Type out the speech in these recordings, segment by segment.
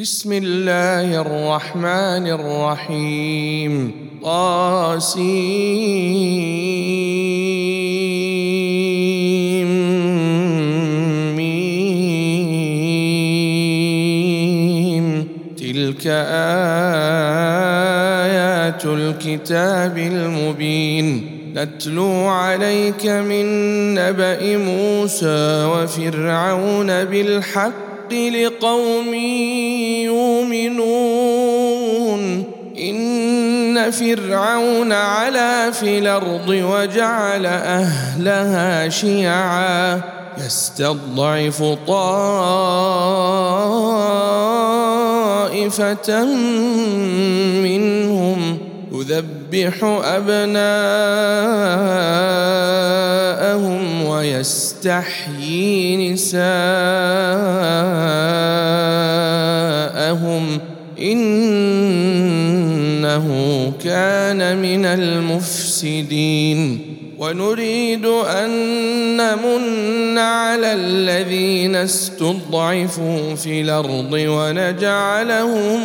بسم الله الرحمن الرحيم. طاسيم. ميم. تلك آيات الكتاب المبين. نتلو عليك من نبأ موسى وفرعون بالحق لقوم يؤمنون إن فرعون علا في الأرض وجعل أهلها شيعا يستضعف طائفة منهم أبناءهم ويستحيي نساءهم إنه كان من المفسدين. ونريد أن نمن على الذين استضعفوا في الأرض ونجعلهم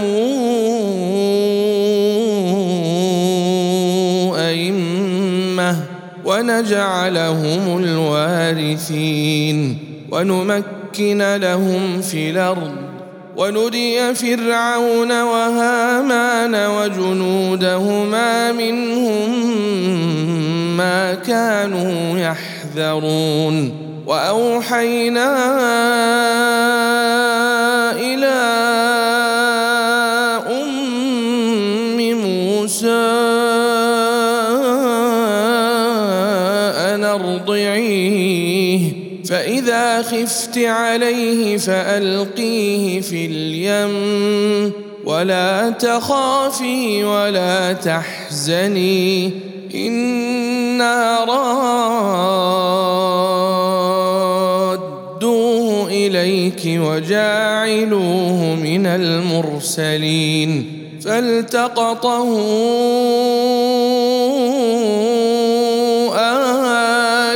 ونجعلهم الوارثين ونمكن لهم في الأرض ونري فرعون وهامان وجنودهما منهم ما كانوا يحذرون وأوحينا إلى خفت عليه فألقيه في اليم. ولا تخافي ولا تحزني إنا رادوه إليك وجاعلوه من المرسلين. فالتقطه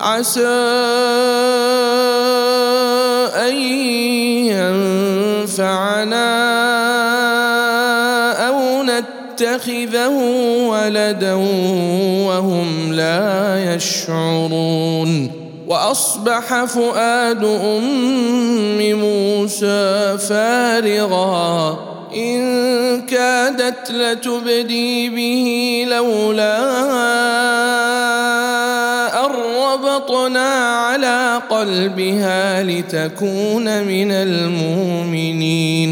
عسى أن ينفعنا أو نتخذه ولدا وهم لا يشعرون. وأصبح فؤاد أم موسى فارغا. إن كادت لتبدي به لولا ربطنا على قلبها لتكون من المؤمنين.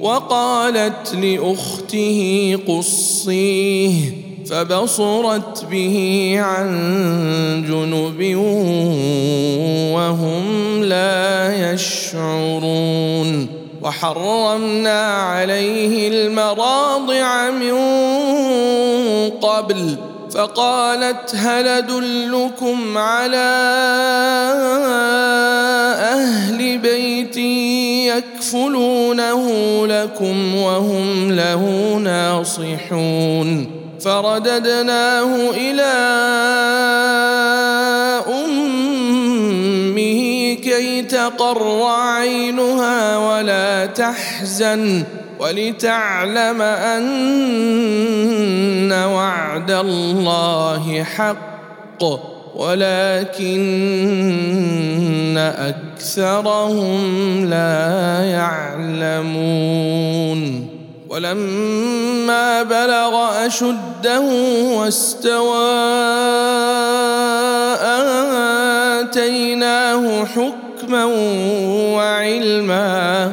وقالت لأخته قصيه فبصرت به عن جنب وهم لا يشعرون. وحرمنا عليه المراضع من قبل فقالت هل أدلكم على أهل بيت يكفلونه لكم وهم له ناصحون؟ فرددناه إلى أمه كي تقر عينها ولا تحزن. ولتعلم أن وعد الله حق ولكن أكثرهم لا يعلمون. ولما بلغ أشده واستوى آتيناه حكما وعلما.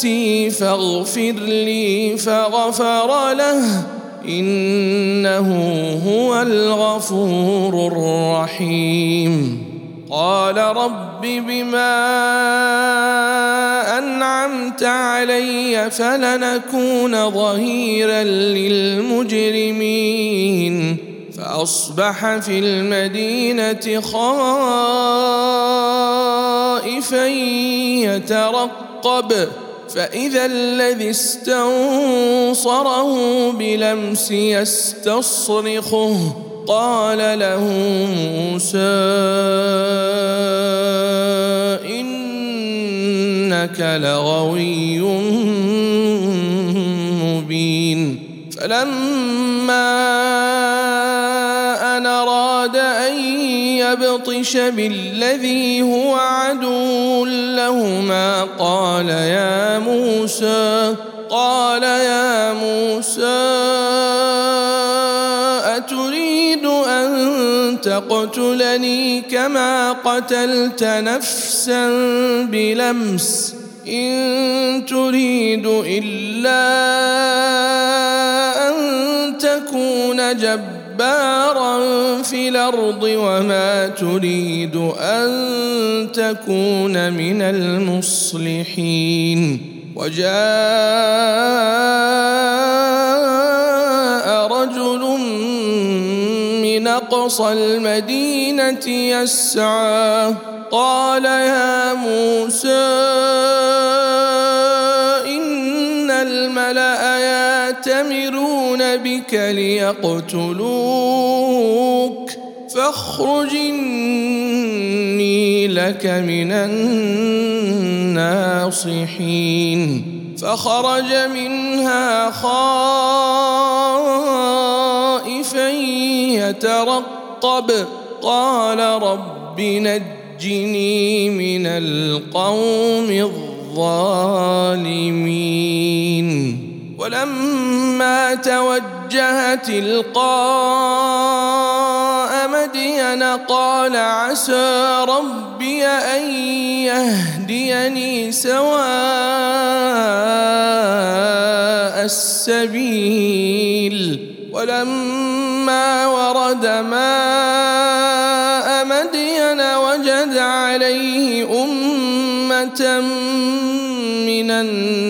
نفسي فاغفر لي فغفر له إنه هو الغفور الرحيم. قال رب بما أنعمت علي فلنكون ظهيرا للمجرمين. فأصبح في المدينة خائفا يترقب. فإذا الذي استنصره بلمس يستصرخه قال له موسى إنك لغوي مبين. فلما يبطش بالذي هو عدو لهما قال يا موسى قال يا موسى أتريد أن تقتلني كما قتلت نفسا بلمس؟ إن تريد إلا أن تكون جبارا جبارا في الأرض وما تريد أن تكون من المصلحين. وجاء رجل من أقصى المدينة يسعى قال يا موسى إن الملأ يأتمرون بك ليقتلوك فاخرج إني لك من الناصحين فخرج منها خائفا يترقب قال رب نجني من القوم الظالمين ولما توجه تلقاء مدين قال عسى ربي أن يهديني سواء السبيل. ولما ورد ماء مدين وجد عليه أمة من الناس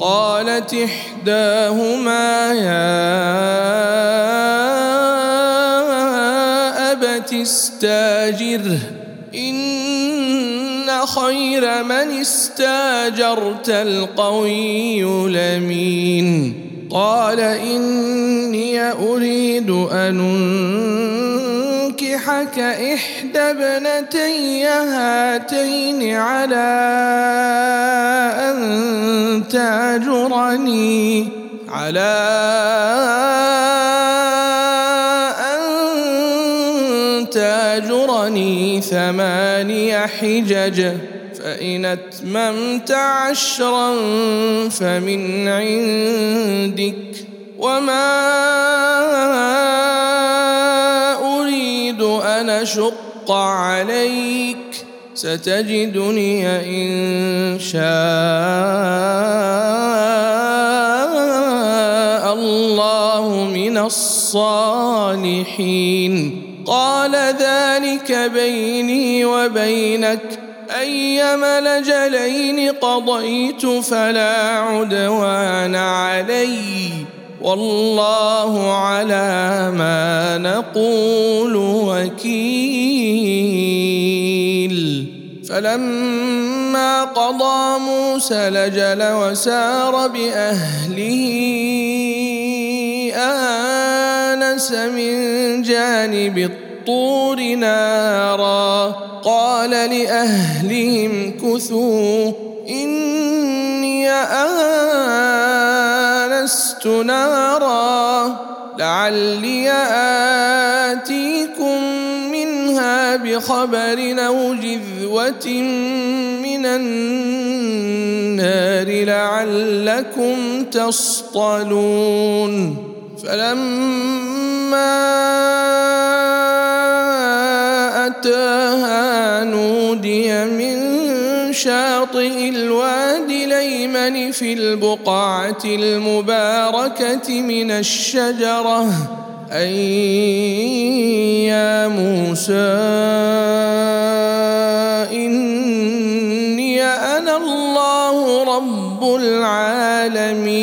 قالت إحداهما يا أبت استاجره إن خير من استاجرت القوي لمين قال إني أريد أن أنكحك إحدى ابنتي هاتين على أن تاجرني على أن تاجرني ثماني حجج فإن أتممت عشرا فمن عندك وما أشق عليك ستجدني إن شاء الله من الصالحين. قال ذلك بيني وبينك أيما لجلين قضيت فلا عدوان عليّ. والله على ما نقول وكيل. فلما قضى موسى لجل وسار بأهله آنس من جانب الطور نارا. قال لأهلهم كثوا إني آنست نارا لعلي آتيكم منها بخبر أو جذوة من النار لعلكم تصطلون فلما أتاها نودي من شاطئ الوادي الأيمن في البقعة المباركة من الشجرة. أي يا موسى إني أنا الله رب العالمين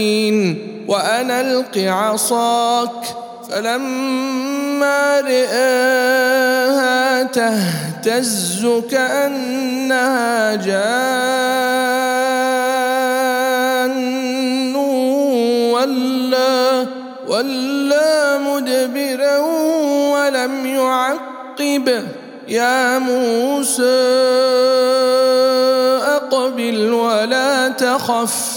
وأنا الق عصاك. فلما رآها تهتز كأنها جان ولا ولا مدبرا ولم يعقب. يا موسى أقبل ولا تخف.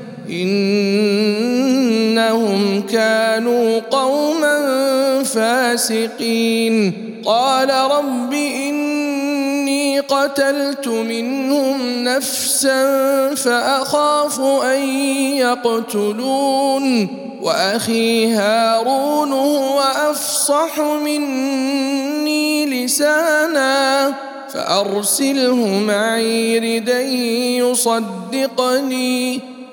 إنهم كانوا قوما فاسقين. قال رب إني قتلت منهم نفسا فأخاف أن يقتلون. وأخي هارون هو أفصح مني لسانا فأرسله معي ردا يصدقني.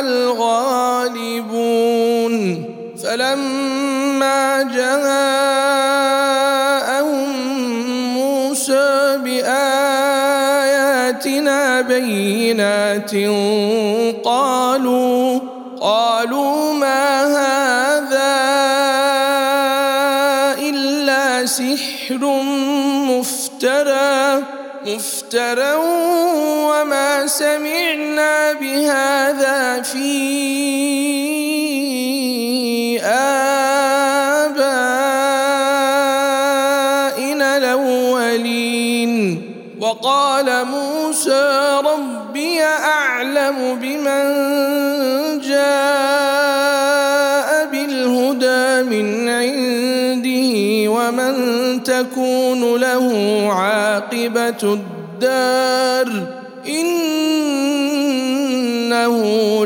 الغالبون فلما جاءهم موسى بآياتنا بينات قالوا قالوا ما هذا إلا سحر مفترى مفترى مفترا وما سمعنا بهذا في آبائنا الأولين. وقال موسى ربي أعلم بمن جاء بالهدى من عنده ومن تكون له عاقبة الدار إنه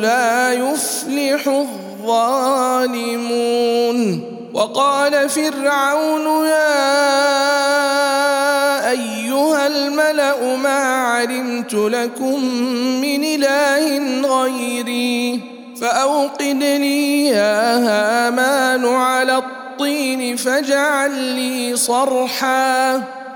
لا يفلح الظالمون. وقال فرعون يا أيها الملأ ما علمت لكم من إله غيري فأوقد لي يا هامان على الطين فاجعل لي صرحا.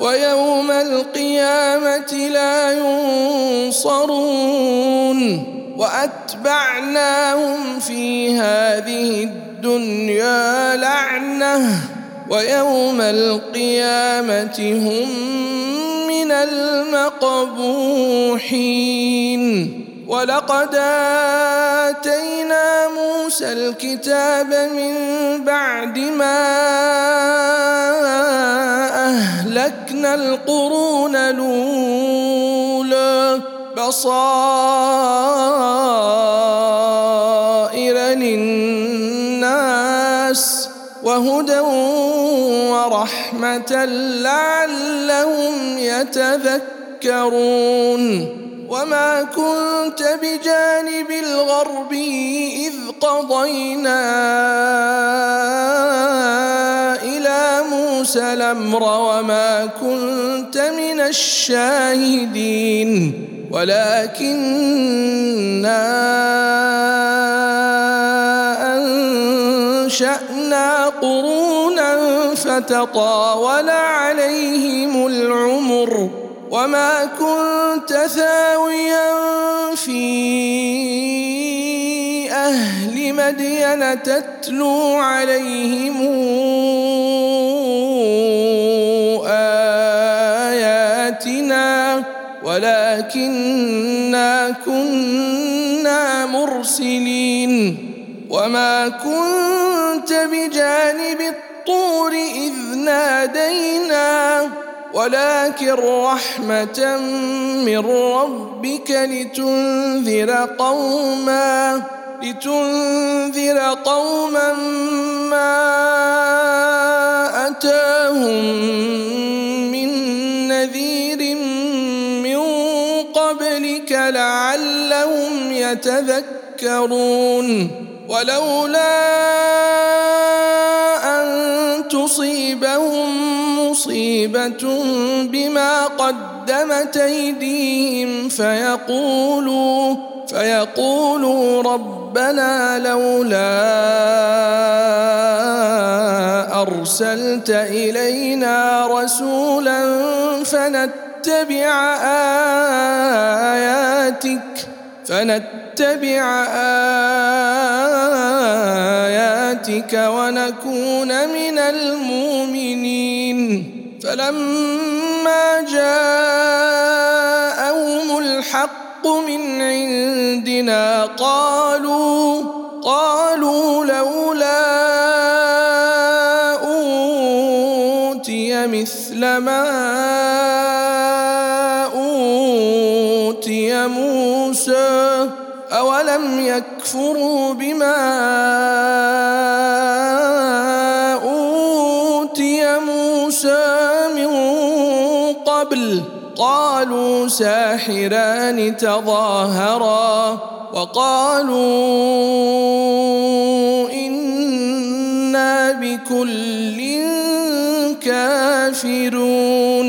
ويوم القيامة لا ينصرون وأتبعناهم في هذه الدنيا لعنة ويوم القيامة هم من المقبوحين ولقد آتينا موسى الكتاب من بعد ما اهلكنا القرون الأولى بصائر للناس وهدى ورحمة لعلهم يتذكرون. وما كنت بجانب الغرب إذ قضينا موسى الأمر وما كنت من الشاهدين. ولكنا أنشأنا قرونا فتطاول عليهم العمر وما كنت ثاويا في أهل مدين تتلو عليهم ولكنا كنا مرسلين وما كنت بجانب الطور إذ نادينا ولكن رحمة من ربك لتنذر قوما لتنذر قوما ما أتاهم لعلهم يتذكرون ولولا أن تصيبهم مصيبة بما قدمت أيديهم فيقولوا فيقولوا ربنا لولا أرسلت إلينا رسولا فنتبع آياتك فنتبع آياتك ونكون من المؤمنين. فلما جاءهم الحق من عندنا قالوا قالوا لولا أولم يكفروا بما أوتي موسى من قبل. قالوا ساحران تظاهرا وقالوا إنا بكل كافرون.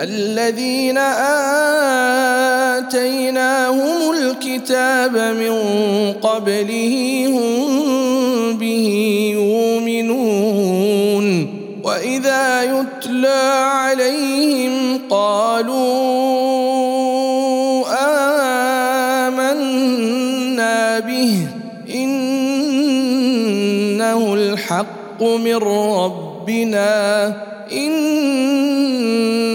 الذين آتيناهم الكتاب من قبله هم به يؤمنون وإذا يتلى عليهم قالوا آمنا به إنه الحق من ربنا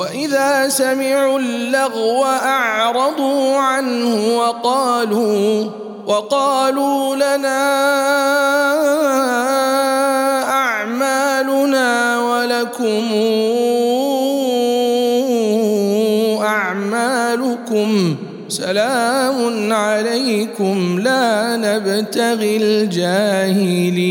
وإذا سمعوا اللغو أعرضوا عنه وقالوا وقالوا لنا أعمالنا ولكم أعمالكم سلام عليكم لا نبتغي الجاهلين.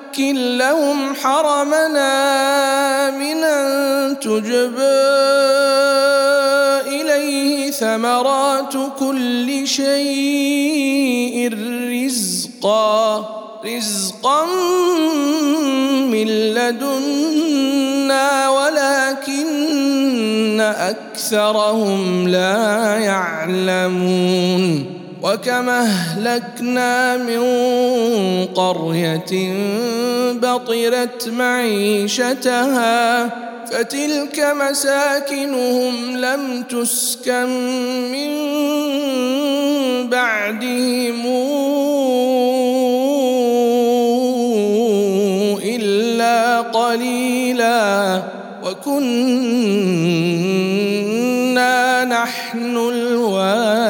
نمكن لهم حرمنا من أن تجبى إليه ثمرات كل شيء رزقا رزقا من لدنا ولكن أكثرهم لا يعلمون. وكم أهلكنا من قرية بطرت معيشتها فتلك مساكنهم لم تسكن من بعدهم إلا قليلا وكنا نحن الوارثين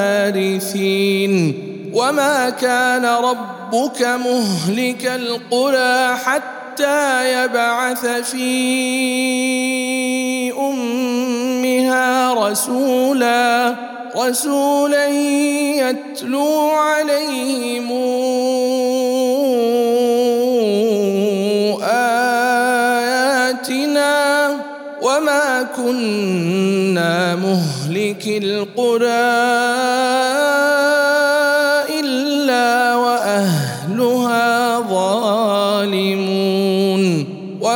وما كان ربك مهلك القرى حتى يبعث في امها رسولا رسولا يتلو عليهم اياتنا وما كنا مهلك القرى.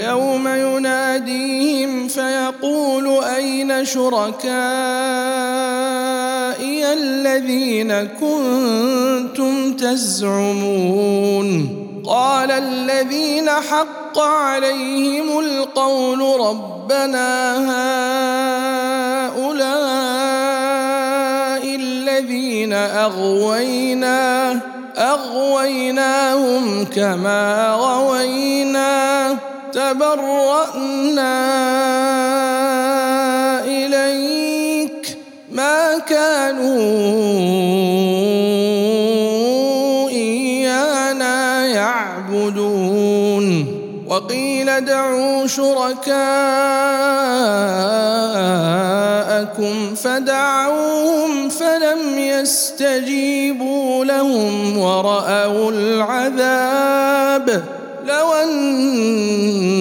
ويوم يناديهم فيقول أين شركائي الذين كنتم تزعمون؟ قال الذين حق عليهم القول ربنا هؤلاء الذين أغوينا أغويناهم كما غوينا. تبرأنا إليك ما كانوا إيانا يعبدون. وقيل ادعوا شركاءكم فدعوهم فلم يستجيبوا لهم ورأوا العذاب. لو أنهم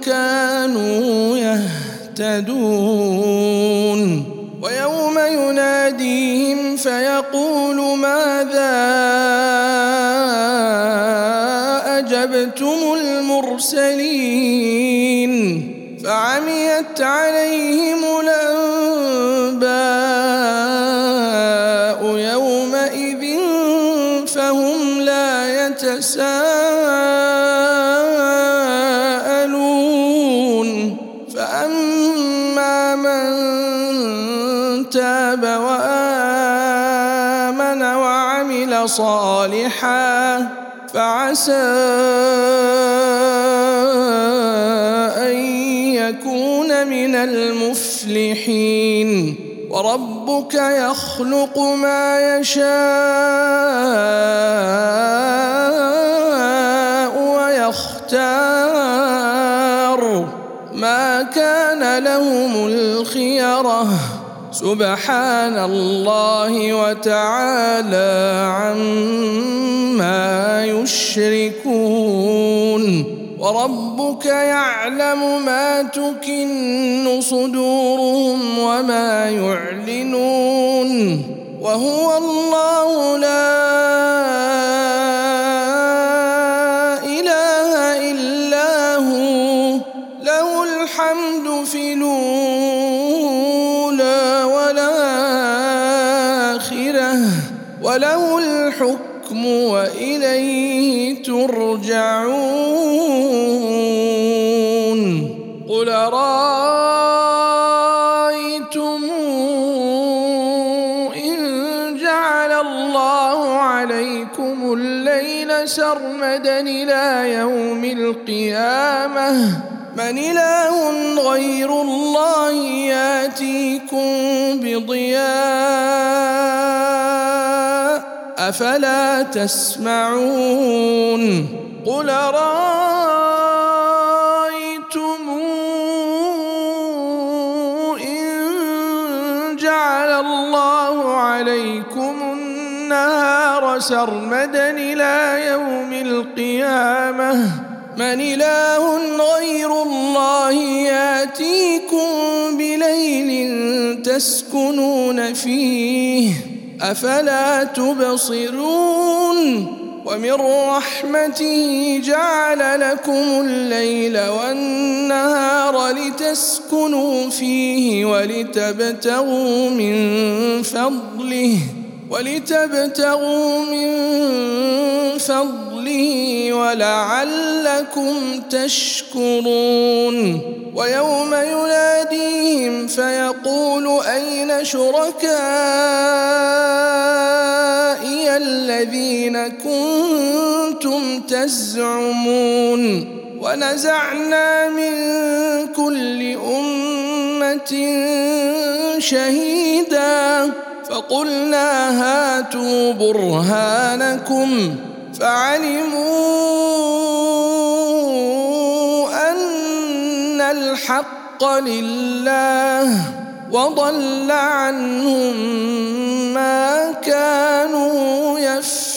كانوا يهتدون ويوم يناديهم فيقول ماذا أجبتم المرسلين فعميت عليهم صالحا فعسى أن يكون من المفلحين. وربك يخلق ما يشاء ويختار. ما كان لهم الخيرة. سبحان الله وتعالى عما يشركون وربك يعلم ما تكن صدورهم وما يعلنون وهو الله لا وله الحكم وإليه ترجعون. قل رايتم إن جعل الله عليكم الليل سرمدا إلى يوم القيامة؟ من إله غير الله ياتيكم بضياء. أفلا تسمعون قل رأيتم إن جعل الله عليكم النهار سرمدا إلى يوم القيامة من إله غير الله يأتيكم بليل تسكنون فيه أفلا تبصرون ومن رحمته جعل لكم الليل والنهار لتسكنوا فيه ولتبتغوا من فضله ولتبتغوا من فضله ولعلكم تشكرون ويوم يناديهم فيقول أين شركائي كنتم تزعمون ونزعنا من كل أمة شهيدا فقلنا هاتوا برهانكم فعلموا أن الحق لله وضل عنهم ما كانوا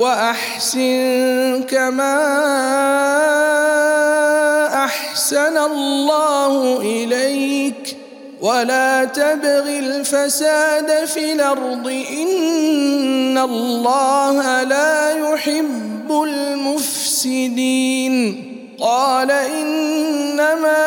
وأحسن كما أحسن الله إليك ولا تبغ الفساد في الأرض إن الله لا يحب المفسدين قال إنما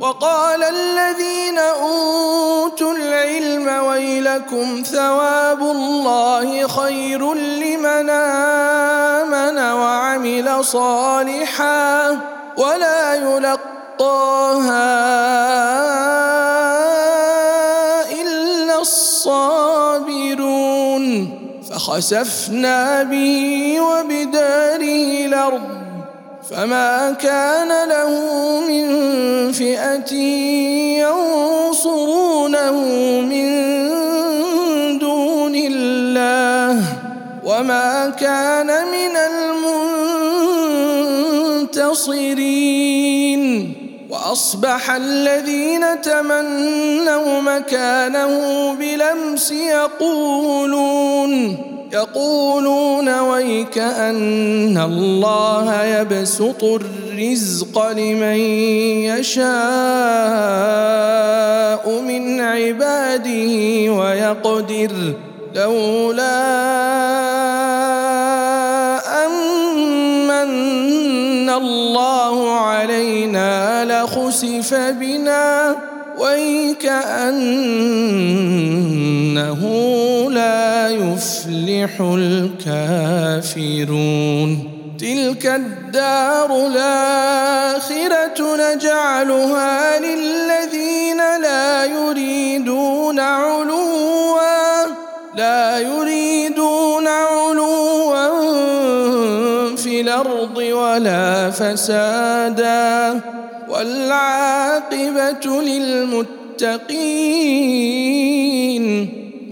وقال الذين أوتوا العلم ويلكم ثواب الله خير لمن آمن وعمل صالحا ولا يلقاها إلا الصابرون فخسفنا به وبداره الأرض فما كان له من فئة ينصرونه من دون الله وما كان من المنتصرين واصبح الذين تمنوا مكانه بلمس يقولون يقولون ويك أن الله يبسط الرزق لمن يشاء من عباده ويقدر لولا أمن الله علينا لخسف بنا ويكأنه لا يفلح الكافرون. تلك الدار الآخرة نجعلها للذين لا يريدون علوا. لا يريدون علوا في الأرض ولا فسادا. والعاقبة للمتقين.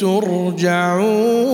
ترجعون